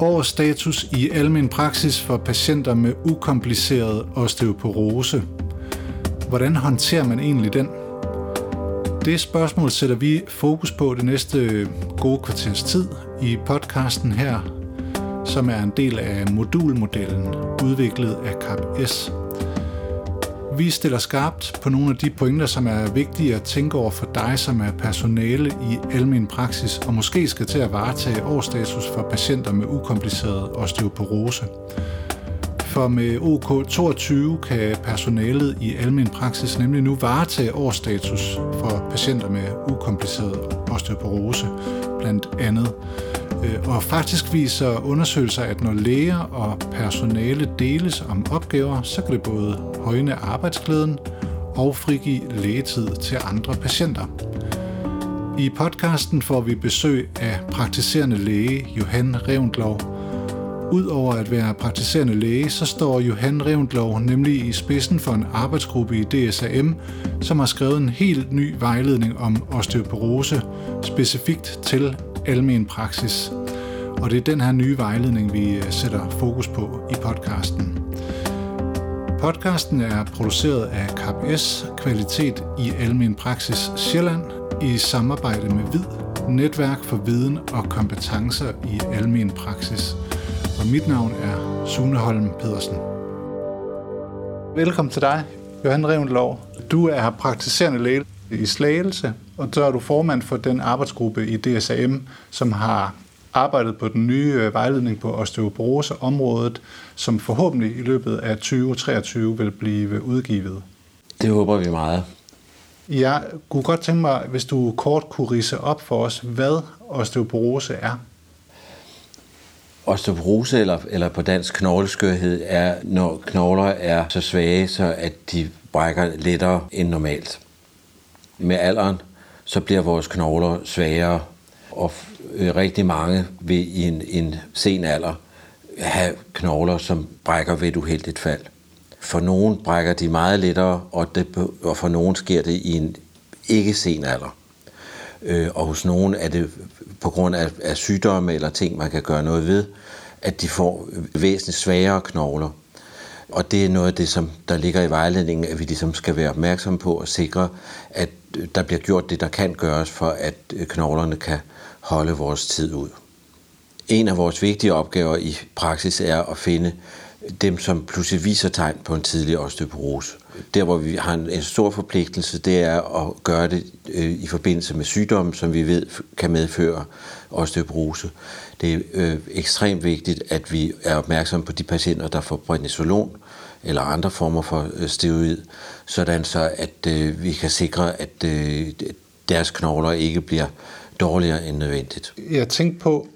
Årsstatus i almen praksis for patienter med ukompliceret osteoporose. Hvordan håndterer man egentlig den? Det spørgsmål sætter vi fokus på det næste gode kvarters tid i podcasten her, som er en del af modulmodellen udviklet af CAP-S. Vi stiller skarpt på nogle af de pointer, som er vigtige at tænke over for dig, som er personale i almen praksis og måske skal til at varetage årsstatus for patienter med ukompliceret osteoporose. For med OK22 kan personalet i almen praksis nemlig nu varetage årsstatus for patienter med ukompliceret osteoporose, blandt andet. Øh, og faktisk viser undersøgelser, at når læger og personale deles om opgaver, så kan det både højne arbejdsglæden og frigive lægetid til andre patienter. I podcasten får vi besøg af praktiserende læge Johan Revendlov. Udover at være praktiserende læge, så står Johan Revendlov nemlig i spidsen for en arbejdsgruppe i DSAM, som har skrevet en helt ny vejledning om osteoporose, specifikt til almen praksis. Og det er den her nye vejledning, vi øh, sætter fokus på i podcasten. Podcasten er produceret af KPS Kvalitet i Almen Praksis Sjælland i samarbejde med VID, Netværk for Viden og Kompetencer i Almen Praksis. Og mit navn er Sune Holm Pedersen. Velkommen til dig, Johan Revendlov. Du er praktiserende læge i Slagelse, og så er du formand for den arbejdsgruppe i DSAM, som har arbejdet på den nye øh, vejledning på osteoporoseområdet, som forhåbentlig i løbet af 2023 vil blive udgivet. Det håber vi meget. Jeg kunne godt tænke mig, hvis du kort kunne rise op for os, hvad osteoporose er. Osteoporose, eller, eller på dansk knogleskørhed, er, når knogler er så svage, så at de brækker lettere end normalt. Med alderen, så bliver vores knogler svagere, og øh, rigtig mange vil i en, en sen alder have knogler, som brækker ved et uheldigt fald. For nogen brækker de meget lettere, og, det, og for nogen sker det i en ikke sen alder. Øh, og hos nogen er det på grund af, af sygdomme eller ting, man kan gøre noget ved, at de får væsentligt svagere knogler. Og det er noget af det, som der ligger i vejledningen, at vi ligesom skal være opmærksom på og sikre, at øh, der bliver gjort det, der kan gøres, for at øh, knoglerne kan holde vores tid ud. En af vores vigtige opgaver i praksis er at finde dem, som pludselig viser tegn på en tidlig osteoporose. Der, hvor vi har en, stor forpligtelse, det er at gøre det øh, i forbindelse med sygdomme, som vi ved kan medføre osteoporose. Det er øh, ekstremt vigtigt, at vi er opmærksomme på de patienter, der får prednisolon eller andre former for øh, steroid, sådan så at øh, vi kan sikre, at øh, deres knogler ikke bliver dårligere end nødvendigt. Jeg tænkte på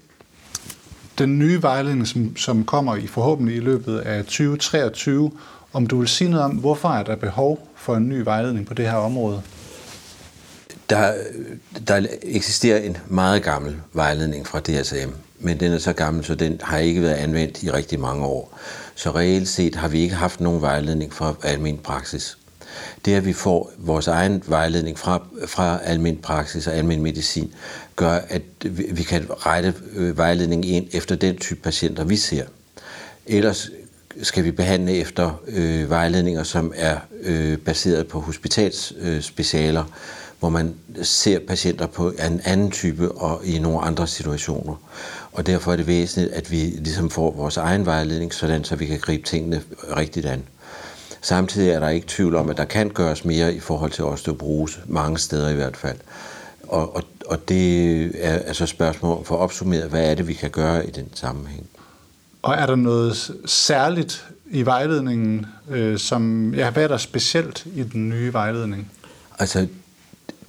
den nye vejledning, som, som kommer i forhåbentlig i løbet af 2023, om du vil sige noget om, hvorfor er der behov for en ny vejledning på det her område? Der, der eksisterer en meget gammel vejledning fra DSM, men den er så gammel, så den har ikke været anvendt i rigtig mange år. Så reelt set har vi ikke haft nogen vejledning for almen praksis det at vi får vores egen vejledning fra, fra almen praksis og almen medicin, gør, at vi kan rette øh, vejledningen ind efter den type patienter, vi ser. Ellers skal vi behandle efter øh, vejledninger, som er øh, baseret på hospitalsspecialer, øh, hvor man ser patienter på en anden type og i nogle andre situationer. Og derfor er det væsentligt, at vi ligesom får vores egen vejledning, sådan så vi kan gribe tingene rigtigt an. Samtidig er der ikke tvivl om, at der kan gøres mere i forhold til osteoporose, mange steder i hvert fald. Og, og, og det er altså spørgsmål for at opsummere, hvad er det, vi kan gøre i den sammenhæng. Og er der noget særligt i vejledningen, øh, som, ja, hvad er der specielt i den nye vejledning? Altså,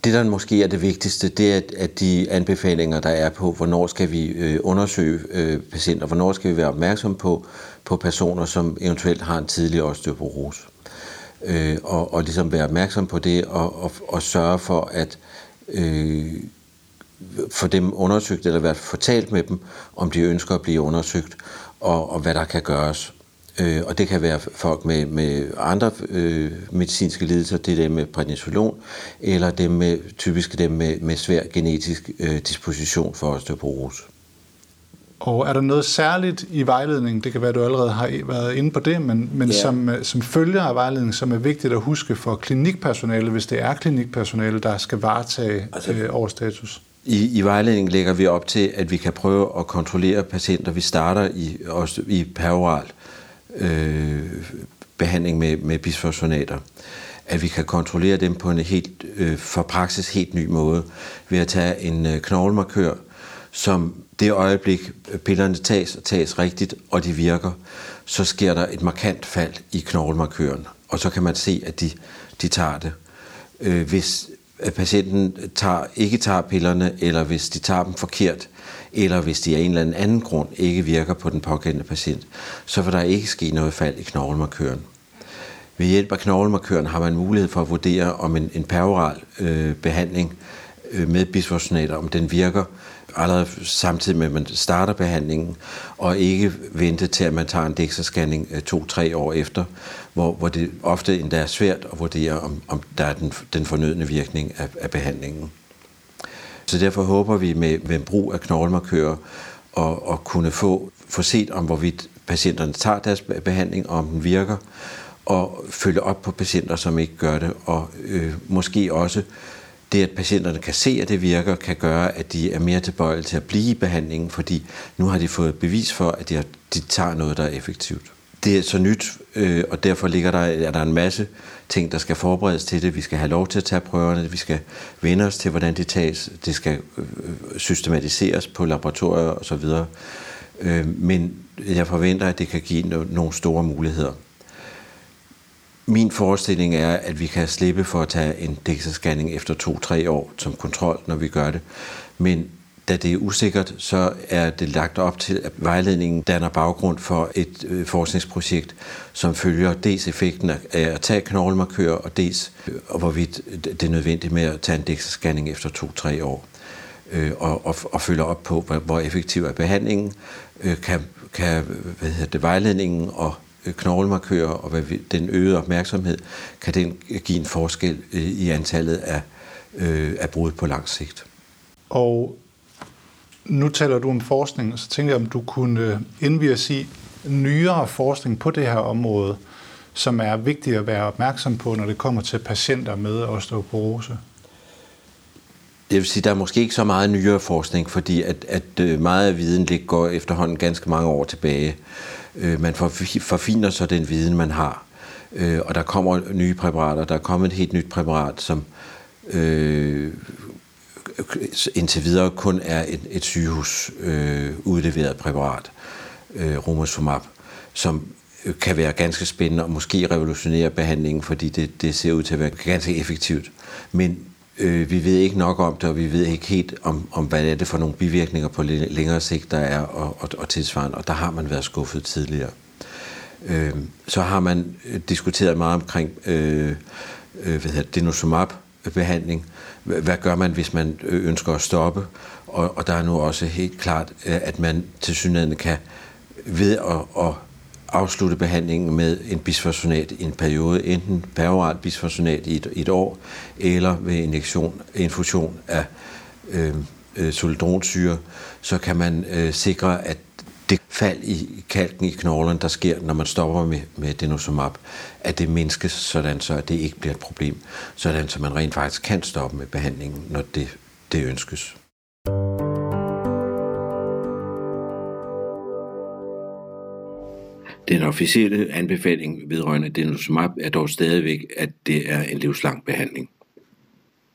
det, der måske er det vigtigste, det er, at de anbefalinger, der er på, hvornår skal vi øh, undersøge øh, patienter, hvornår skal vi være opmærksom på, på personer, som eventuelt har en tidlig osteoporose. Øh, og, og ligesom være opmærksom på det, og, og, og sørge for at øh, få dem undersøgt, eller være fortalt med dem, om de ønsker at blive undersøgt, og, og hvad der kan gøres. Øh, og det kan være folk med, med andre øh, medicinske lidelser, det er dem med prednisolon, eller dem med, typisk dem med, med svær genetisk øh, disposition for osteoporose. Og er der noget særligt i vejledningen, det kan være, at du allerede har været inde på det, men, men ja. som, som følger af vejledningen, som er vigtigt at huske for klinikpersonale, hvis det er klinikpersonale, der skal varetage altså, øh, overstatus? I, I vejledningen lægger vi op til, at vi kan prøve at kontrollere patienter. Vi starter i, i peroral øh, behandling med, med bisfosfonater. At vi kan kontrollere dem på en helt, øh, for praksis helt ny måde ved at tage en øh, knoglemarkør, som det øjeblik øh, pillerne tages og tages rigtigt, og de virker, så sker der et markant fald i knoglemarkøren, og så kan man se, at de, de tager det. Øh, hvis patienten tager, ikke tager pillerne, eller hvis de tager dem forkert, eller hvis de af en eller anden grund ikke virker på den pågældende patient, så vil der ikke ske noget fald i knoglemarkøren. Ved hjælp af knoglemarkøren har man mulighed for at vurdere, om en, en peroral øh, behandling øh, med bisfosfonater, om den virker, allerede samtidig med, at man starter behandlingen, og ikke vente til, at man tager en DEXA-scanning øh, to-tre år efter, hvor, hvor det ofte endda er svært at vurdere, om, om der er den, den fornødne virkning af, af behandlingen. Så derfor håber vi med, med brug af knoglemarkører at, at kunne få, få set om, hvorvidt patienterne tager deres behandling, og om den virker, og følge op på patienter, som ikke gør det, og øh, måske også det, at patienterne kan se, at det virker, kan gøre, at de er mere tilbøjelige til at blive i behandlingen, fordi nu har de fået bevis for, at de, har, de tager noget, der er effektivt. Det er så nyt, øh, og derfor ligger der, er der en masse ting, der skal forberedes til det. Vi skal have lov til at tage prøverne, vi skal vende os til, hvordan det tages, det skal øh, systematiseres på laboratorier osv. Øh, men jeg forventer, at det kan give nogle store muligheder. Min forestilling er, at vi kan slippe for at tage en DEXA-scanning efter to-tre år som kontrol, når vi gør det. Men da det er usikkert, så er det lagt op til, at vejledningen danner baggrund for et øh, forskningsprojekt, som følger dels effekten af at tage knoglemarkører, og dels og hvorvidt det er nødvendigt med at tage en DEXA-scanning efter to-tre år. Øh, og, og, og følger op på, hvor, effektiv er behandlingen, øh, kan, kan hvad hedder det, vejledningen og knoglemarkører og hvad vi, den øgede opmærksomhed, kan den give en forskel øh, i antallet af, øh, af brud på lang sigt. Og nu taler du om forskning, så tænker jeg, om du kunne indvige os i nyere forskning på det her område, som er vigtigt at være opmærksom på, når det kommer til patienter med osteoporose? Jeg vil sige, der er måske ikke så meget nyere forskning, fordi at, at meget af viden ligger efterhånden ganske mange år tilbage. Øh, man forfiner så den viden, man har. Øh, og der kommer nye præparater. Der er kommet et helt nyt præparat, som øh, indtil videre kun er et, et sygehus øh, udleveret præparat, øh, Romosumab, som øh, kan være ganske spændende og måske revolutionere behandlingen, fordi det, det ser ud til at være ganske effektivt. Men Øh, vi ved ikke nok om det, og vi ved ikke helt om, om hvad er det for nogle bivirkninger på længere sigt, der er, og, og, og tilsvarende, og der har man været skuffet tidligere. Øh, så har man øh, diskuteret meget omkring øh, øh, hvad hedder, denosumab-behandling. Hvad gør man, hvis man øh, ønsker at stoppe? Og, og der er nu også helt klart, øh, at man til synligheden kan ved at, at afslutte behandlingen med en bisfosfonat i en periode, enten peroralt bisfosfonat i et, et år, eller ved injektion, infusion af øhm, øh, øh, solidronsyre, så kan man øh, sikre, at det fald i kalken i knoglen, der sker, når man stopper med, med denosumab, at det mindskes, sådan så at det ikke bliver et problem, sådan så man rent faktisk kan stoppe med behandlingen, når det, det ønskes. Den officielle anbefaling vedrørende denosumab er dog stadigvæk, at det er en livslang behandling.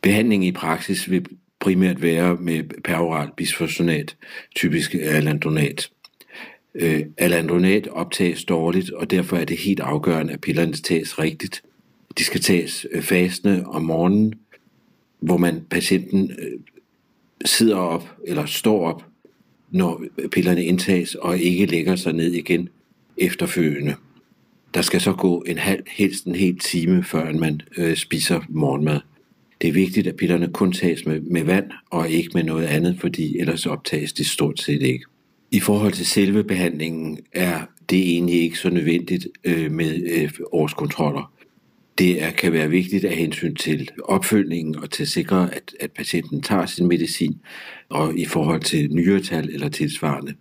Behandling i praksis vil primært være med peroral bisfosfonat, typisk alandronat. Øh, alandronat optages dårligt, og derfor er det helt afgørende, at pillerne tages rigtigt. De skal tages øh, fastende om morgenen, hvor man patienten øh, sidder op eller står op, når pillerne indtages, og ikke lægger sig ned igen efterfølgende. Der skal så gå en halv, helst en hel time, før man øh, spiser morgenmad. Det er vigtigt, at pillerne kun tages med, med vand og ikke med noget andet, fordi ellers optages de stort set ikke. I forhold til selve behandlingen er det egentlig ikke så nødvendigt øh, med øh, årskontroller. Det er, kan være vigtigt af hensyn til opfølgningen og til at sikre, at, at patienten tager sin medicin, og i forhold til nyretal eller tilsvarende.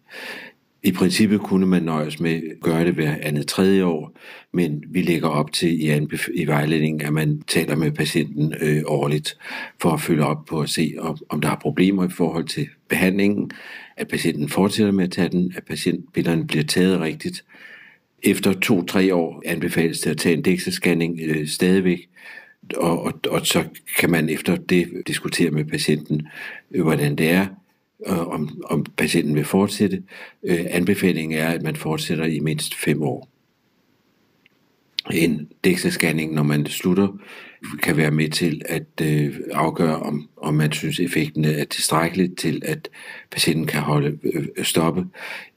I princippet kunne man nøjes med at gøre det hver andet tredje år, men vi lægger op til i, anbef- i vejledningen, at man taler med patienten øh, årligt for at følge op på at se, om, om der er problemer i forhold til behandlingen, at patienten fortsætter med at tage den, at patientbillederne bliver taget rigtigt. Efter to-tre år anbefales det at tage en DEXA-scanning øh, stadigvæk, og, og, og så kan man efter det diskutere med patienten, øh, hvordan det er, øh, om, om patienten vil fortsætte. Øh, anbefalingen er, at man fortsætter i mindst 5 år. En DEXA-scanning, når man slutter, kan være med til at øh, afgøre, om, om man synes, effekten er tilstrækkeligt til, at patienten kan holde øh, stoppe.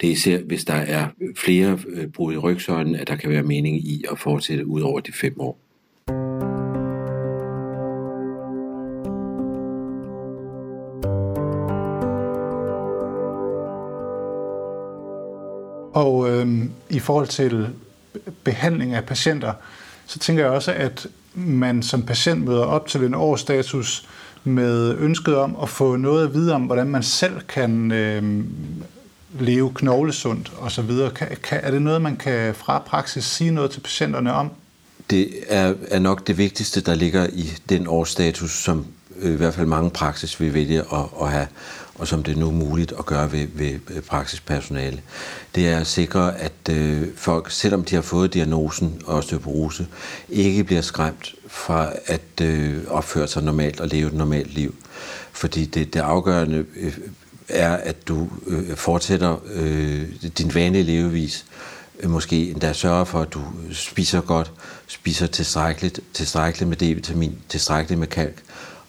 Det er især, hvis der er flere øh, brud i rygsøjlen, at der kan være mening i at fortsætte ud over de fem år. Og øh, i forhold til behandling af patienter, så tænker jeg også, at man som patient møder op til en årsstatus med ønsket om at få noget at vide om, hvordan man selv kan øh, leve knoglesundt osv. Kan, kan, er det noget, man kan fra praksis sige noget til patienterne om? Det er, er nok det vigtigste, der ligger i den årsstatus, som øh, i hvert fald mange praksis vil vælge at, at have og som det nu muligt at gøre ved, ved praksispersonale, det er at sikre, at øh, folk, selvom de har fået diagnosen osteoporose, ikke bliver skræmt fra at øh, opføre sig normalt og leve et normalt liv. Fordi det, det afgørende øh, er, at du øh, fortsætter øh, din vanlige levevis, øh, måske endda sørger for, at du spiser godt, spiser tilstrækkeligt, tilstrækkeligt med D-vitamin, tilstrækkeligt med kalk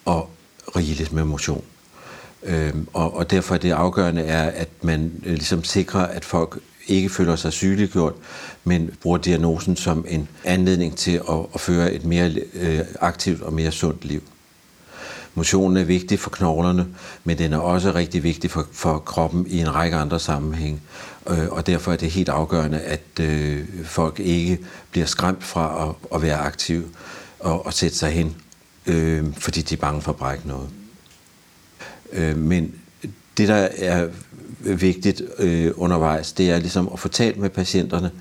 og rigeligt med motion. Øhm, og, og derfor er det afgørende er, at man øh, ligesom sikrer, at folk ikke føler sig sygeliggjort, men bruger diagnosen som en anledning til at, at føre et mere øh, aktivt og mere sundt liv. Motionen er vigtig for knoglerne, men den er også rigtig vigtig for, for kroppen i en række andre sammenhænge. Øh, og derfor er det helt afgørende, at øh, folk ikke bliver skræmt fra at, at være aktive og, og sætte sig hen, øh, fordi de er bange for at brække noget. Øh, men det, der er vigtigt øh, undervejs, det er ligesom at få talt med patienterne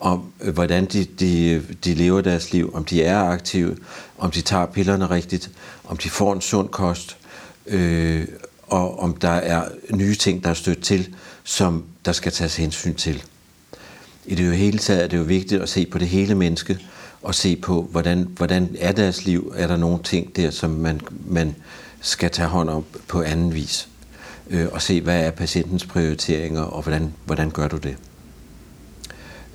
om, øh, hvordan de, de, de lever deres liv, om de er aktive, om de tager pillerne rigtigt, om de får en sund kost, øh, og om der er nye ting, der er stødt til, som der skal tages hensyn til. I det hele taget er det jo vigtigt at se på det hele menneske, og se på, hvordan, hvordan er deres liv? Er der nogle ting der, som man, man skal tage hånd om på anden vis. Øh, og se, hvad er patientens prioriteringer, og hvordan, hvordan gør du det?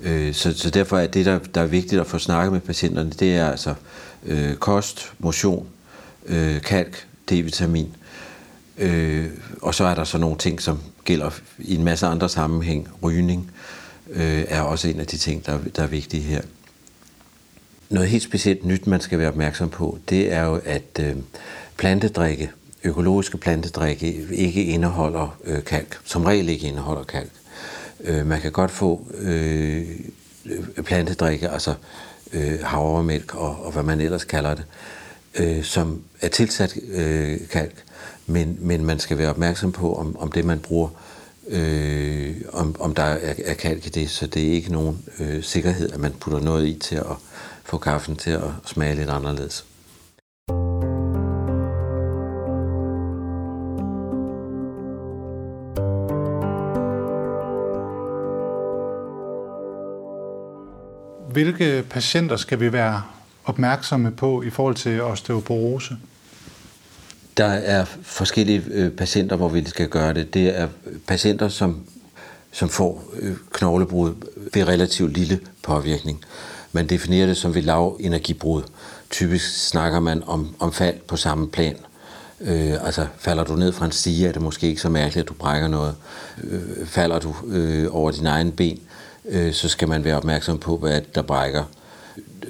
Øh, så, så derfor er det, der, der er vigtigt at få snakket med patienterne, det er altså øh, kost, motion, øh, kalk, D-vitamin. Øh, og så er der så nogle ting, som gælder i en masse andre sammenhæng. Rygning øh, er også en af de ting, der, der er vigtige her. Noget helt specielt nyt, man skal være opmærksom på, det er jo, at øh, plantedrikke, økologiske plantedrikke, ikke indeholder øh, kalk. Som regel ikke indeholder kalk. Øh, man kan godt få øh, plantedrikke, altså øh, havremælk og, og hvad man ellers kalder det, øh, som er tilsat øh, kalk, men, men man skal være opmærksom på, om, om det man bruger, øh, om, om der er, er kalk i det, så det er ikke nogen øh, sikkerhed, at man putter noget i til at få kaffen til at smage lidt anderledes. Hvilke patienter skal vi være opmærksomme på i forhold til osteoporose? Der er forskellige øh, patienter, hvor vi skal gøre det. Det er patienter, som, som får øh, knoglebrud ved relativt lille påvirkning. Man definerer det som ved lav energibrud. Typisk snakker man om, om fald på samme plan. Øh, altså falder du ned fra en stige, er det måske ikke så mærkeligt, at du brækker noget. Øh, falder du øh, over din egen ben, øh, så skal man være opmærksom på, hvad der brækker.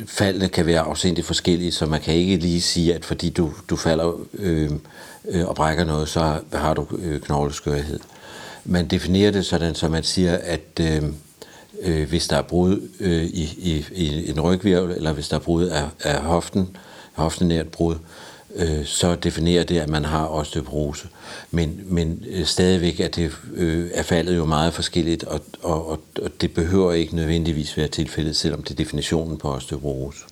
Faldene kan være afsindigt forskellige, så man kan ikke lige sige, at fordi du, du falder øh, øh, og brækker noget, så har du øh, knogleskørhed. Man definerer det sådan, så man siger, at øh, øh, hvis der er brud øh, i, i, i en rygvirvel, eller hvis der er brud af, af hoften, hoftenært brud, øh, så definerer det, at man har osteoporose. Men, men øh, stadigvæk er, det, øh, er faldet jo meget forskelligt, og, og, og, og det behøver ikke nødvendigvis være tilfældet, selvom det er definitionen på osteoporose.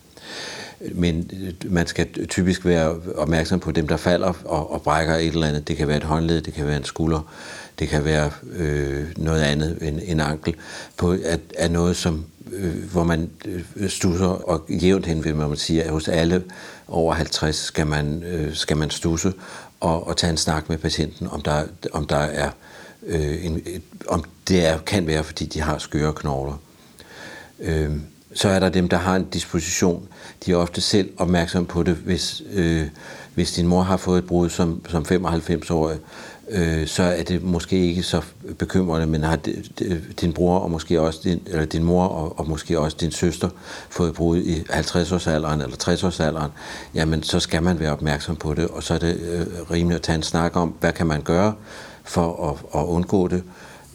Men øh, man skal typisk være opmærksom på dem, der falder og, og brækker et eller andet. Det kan være et håndled, det kan være en skulder, det kan være øh, noget andet end en ankel, på at, at noget, som, øh, hvor man øh, stusser og jævnt hen, vil man sige, at hos alle over 50 skal man, øh, skal man stusse og, og tage en snak med patienten, om der, om der er øh, en, et, om det er, kan være, fordi de har skøre knogler. Øh, så er der dem, der har en disposition. De er ofte selv opmærksom på det, hvis, øh, hvis din mor har fået et brud som, som 95-årig, øh, så er det måske ikke så bekymrende, men har din bror og måske også din, eller din mor og, og måske også din søster fået brud i 50-årsalderen eller 60-årsalderen, jamen så skal man være opmærksom på det, og så er det øh, rimeligt at tage en snak om, hvad kan man gøre for at, at undgå det.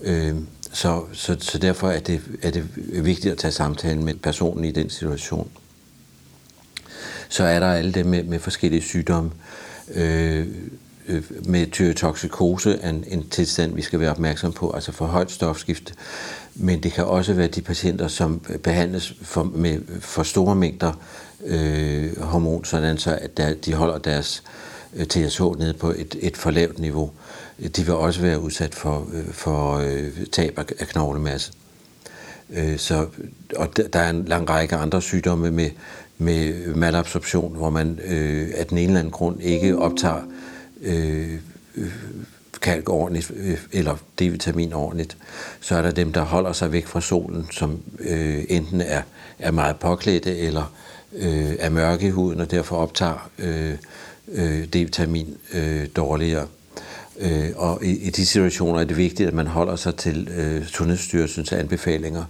Øh, så, så, så derfor er det, er det vigtigt at tage samtalen med personen i den situation. Så er der alle dem med, med forskellige sygdomme. Øh, øh, med tyrotoxikose er en, en tilstand, vi skal være opmærksom på, altså for højt stofskifte. Men det kan også være de patienter, som behandles for, med for store mængder øh, hormon, sådan så at der, de holder deres øh, TSH nede på et, et for lavt niveau. De vil også være udsat for, øh, for øh, tab af knoglemasse. Øh, så, og der er en lang række andre sygdomme med, med malabsorption, hvor man øh, af den ene eller anden grund ikke optager øh, Øh, øh, kalk ordentligt, øh, eller D-vitamin ordentligt, så er der dem, der holder sig væk fra solen, som øh, enten er, er meget påklædte, eller øh, er mørke i huden, og derfor optager øh, øh, D-vitamin øh, dårligere. Øh, og i, i de situationer er det vigtigt, at man holder sig til øh, Sundhedsstyrelsens anbefalinger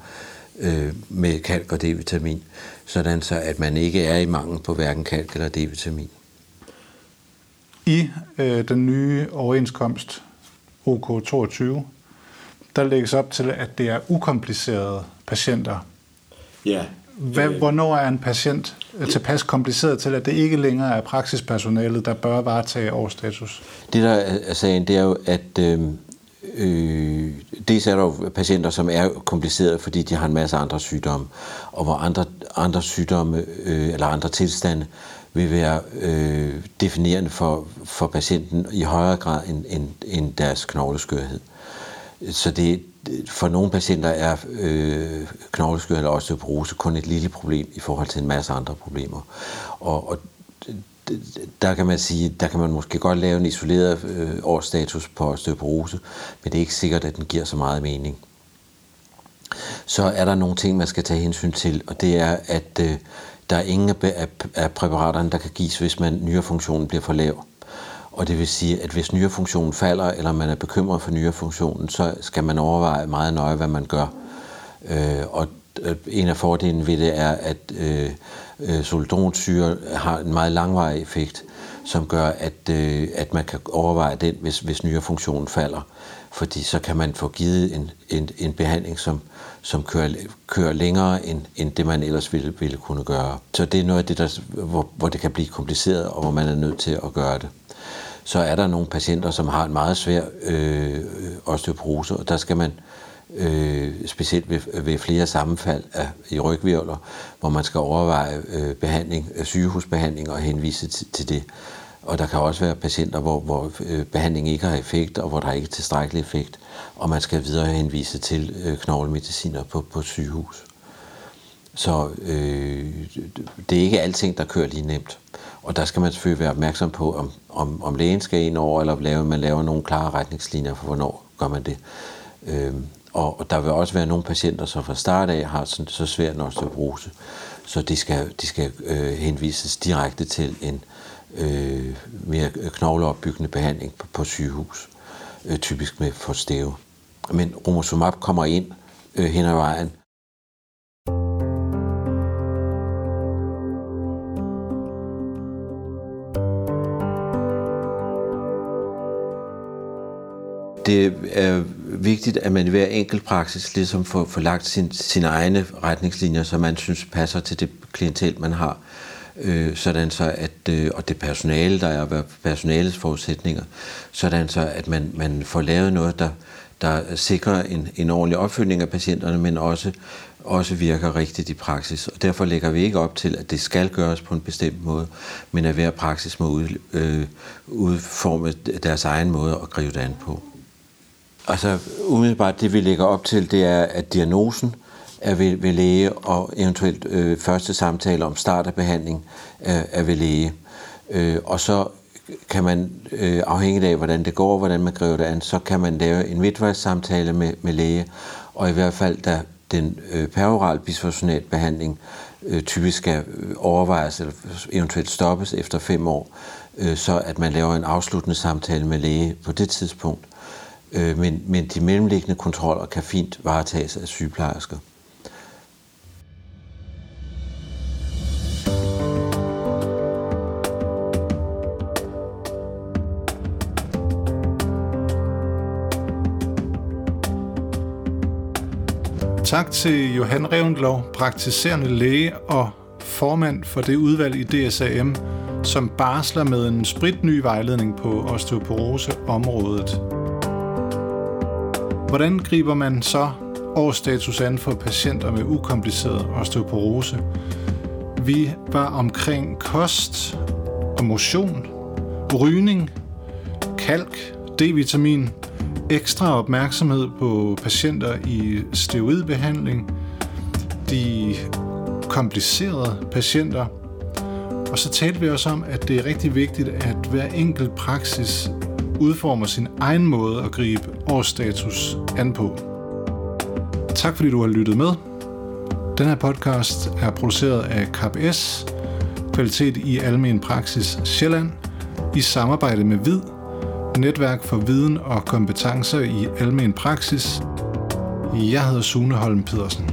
øh, med kalk og D-vitamin, sådan så at man ikke er i mangel på hverken kalk eller D-vitamin. I øh, den nye overenskomst OK22, der lægges op til, at det er ukomplicerede patienter. Ja. Hvad, øh. hvornår er en patient tilpas kompliceret til, at det ikke længere er praksispersonalet, der bør varetage årsstatus? Det, der er sagen, det er jo, at øh, øh, dels er der jo patienter, som er komplicerede, fordi de har en masse andre sygdomme, og hvor andre, andre sygdomme øh, eller andre tilstande vil være øh, definerende for, for patienten i højere grad end, end, end deres knogleskørhed. Så det, for nogle patienter er øh, knogleskørhed eller osteoporose kun et lille problem i forhold til en masse andre problemer. Og, og der kan man sige, der kan man måske godt lave en isoleret øh, årsstatus på osteoporose, men det er ikke sikkert, at den giver så meget mening. Så er der nogle ting, man skal tage hensyn til, og det er, at øh, der er ingen af, af præparaterne, der kan gives, hvis man nyrefunktionen bliver for lav. Og det vil sige, at hvis nyrefunktionen falder, eller man er bekymret for nyrefunktionen, så skal man overveje meget nøje, hvad man gør. Øh, og øh, en af fordelene ved det er, at øh, øh, solidronsyre har en meget langvarig effekt, som gør, at, øh, at man kan overveje den, hvis, hvis nyrefunktionen falder. Fordi så kan man få givet en, en, en behandling, som, som kører, kører længere end, end det, man ellers ville, ville kunne gøre. Så det er noget af det, der, hvor, hvor det kan blive kompliceret, og hvor man er nødt til at gøre det. Så er der nogle patienter, som har en meget svær øh, osteoporose, og der skal man øh, specielt ved, ved flere sammenfald af, i rygvirvler, hvor man skal overveje øh, behandling, øh, sygehusbehandling og henvise til, til det. Og der kan også være patienter, hvor, hvor øh, behandling ikke har effekt, og hvor der ikke er tilstrækkelig effekt, og man skal videre henvise til øh, knoglemediciner på, på sygehus. Så øh, det er ikke alting, der kører lige nemt. Og der skal man selvfølgelig være opmærksom på, om, om, om lægen skal ind over, eller lave, man laver nogle klare retningslinjer for, hvornår gør man det. Øh, og, og der vil også være nogle patienter, som fra start af har sådan, så svær en osteoporose, så de skal, de skal øh, henvises direkte til en øh, mere knogleopbyggende behandling på, på sygehus, øh, typisk med forstæve. Men romosomab kommer ind øh, hen ad vejen, Det er vigtigt, at man i hver enkelt praksis ligesom får, får lagt sin, sine egne retningslinjer, som man synes passer til det klientel, man har. Øh, Øh, sådan så at, øh, og det personale, der er personalets forudsætninger, sådan så at man, man får lavet noget, der, der sikrer en, en ordentlig opfølgning af patienterne, men også, også virker rigtigt i praksis. Og derfor lægger vi ikke op til, at det skal gøres på en bestemt måde, men at hver praksis må ud, øh, udforme deres egen måde at gribe det an på. Altså umiddelbart det vi lægger op til, det er, at diagnosen er ved, ved læge, og eventuelt øh, første samtale om start af behandling er, er ved læge. Øh, og så kan man, øh, afhængigt af hvordan det går, hvordan man griber det an, så kan man lave en midtvejssamtale med, med læge, og i hvert fald da den øh, peroral bisfosfonat behandling øh, typisk skal øh, overvejes eller eventuelt stoppes efter fem år, øh, så at man laver en afsluttende samtale med læge på det tidspunkt. Øh, men, men de mellemliggende kontroller kan fint varetages af sygeplejersker. Tak til Johan Revendlov, praktiserende læge og formand for det udvalg i DSAM, som barsler med en spritny vejledning på osteoporoseområdet. Hvordan griber man så årsstatus an for patienter med ukompliceret osteoporose? Vi var omkring kost og motion, rygning, kalk, D-vitamin, ekstra opmærksomhed på patienter i steroidbehandling, de komplicerede patienter, og så talte vi også om, at det er rigtig vigtigt, at hver enkelt praksis udformer sin egen måde at gribe årsstatus an på. Tak fordi du har lyttet med. Den her podcast er produceret af KPS, Kvalitet i Almen Praksis Sjælland, i samarbejde med VID, Netværk for Viden og Kompetencer i Almen Praksis. Jeg hedder Sune Holm Pedersen.